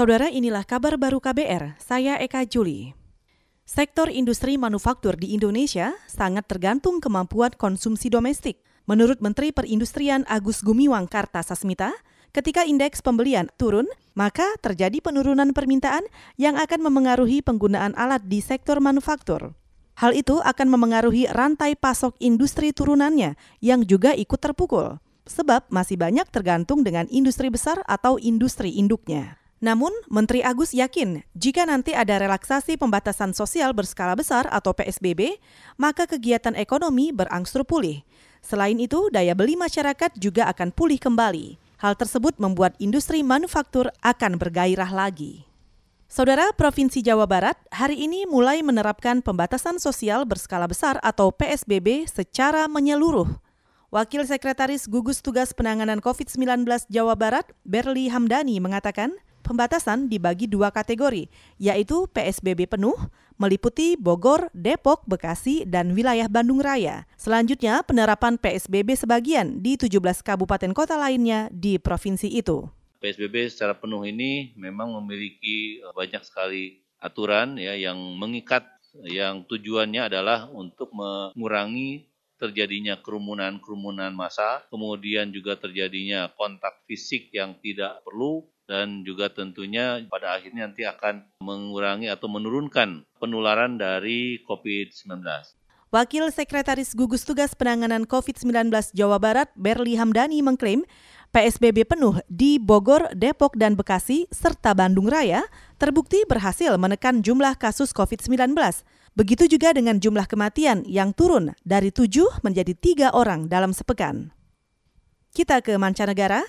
Saudara inilah kabar baru KBR, saya Eka Juli. Sektor industri manufaktur di Indonesia sangat tergantung kemampuan konsumsi domestik. Menurut Menteri Perindustrian Agus Gumiwang Kartasasmita, ketika indeks pembelian turun, maka terjadi penurunan permintaan yang akan memengaruhi penggunaan alat di sektor manufaktur. Hal itu akan memengaruhi rantai pasok industri turunannya yang juga ikut terpukul, sebab masih banyak tergantung dengan industri besar atau industri induknya. Namun, Menteri Agus yakin jika nanti ada relaksasi pembatasan sosial berskala besar atau PSBB, maka kegiatan ekonomi berangsur pulih. Selain itu, daya beli masyarakat juga akan pulih kembali. Hal tersebut membuat industri manufaktur akan bergairah lagi. Saudara Provinsi Jawa Barat hari ini mulai menerapkan pembatasan sosial berskala besar atau PSBB secara menyeluruh. Wakil Sekretaris Gugus Tugas Penanganan COVID-19 Jawa Barat, Berli Hamdani, mengatakan, pembatasan dibagi dua kategori, yaitu PSBB penuh, meliputi Bogor, Depok, Bekasi, dan wilayah Bandung Raya. Selanjutnya, penerapan PSBB sebagian di 17 kabupaten kota lainnya di provinsi itu. PSBB secara penuh ini memang memiliki banyak sekali aturan ya yang mengikat yang tujuannya adalah untuk mengurangi terjadinya kerumunan-kerumunan massa, kemudian juga terjadinya kontak fisik yang tidak perlu, dan juga tentunya pada akhirnya nanti akan mengurangi atau menurunkan penularan dari COVID-19. Wakil Sekretaris Gugus Tugas Penanganan COVID-19 Jawa Barat, Berli Hamdani mengklaim PSBB penuh di Bogor, Depok, dan Bekasi, serta Bandung Raya terbukti berhasil menekan jumlah kasus COVID-19. Begitu juga dengan jumlah kematian yang turun dari tujuh menjadi tiga orang dalam sepekan. Kita ke mancanegara.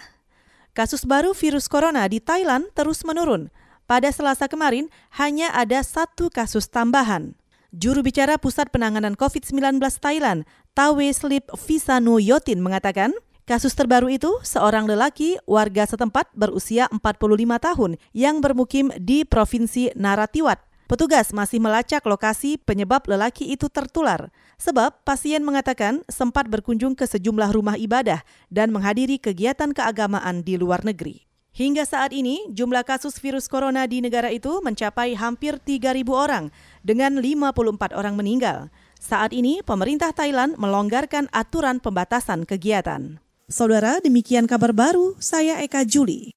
Kasus baru virus corona di Thailand terus menurun. Pada Selasa kemarin, hanya ada satu kasus tambahan. Juru bicara Pusat Penanganan COVID-19 Thailand, Tawe Slip Visanu Yotin mengatakan, Kasus terbaru itu seorang lelaki warga setempat berusia 45 tahun yang bermukim di Provinsi Naratiwat. Petugas masih melacak lokasi penyebab lelaki itu tertular, sebab pasien mengatakan sempat berkunjung ke sejumlah rumah ibadah dan menghadiri kegiatan keagamaan di luar negeri. Hingga saat ini, jumlah kasus virus corona di negara itu mencapai hampir 3.000 orang dengan 54 orang meninggal. Saat ini, pemerintah Thailand melonggarkan aturan pembatasan kegiatan. Saudara, demikian kabar baru. Saya Eka Juli.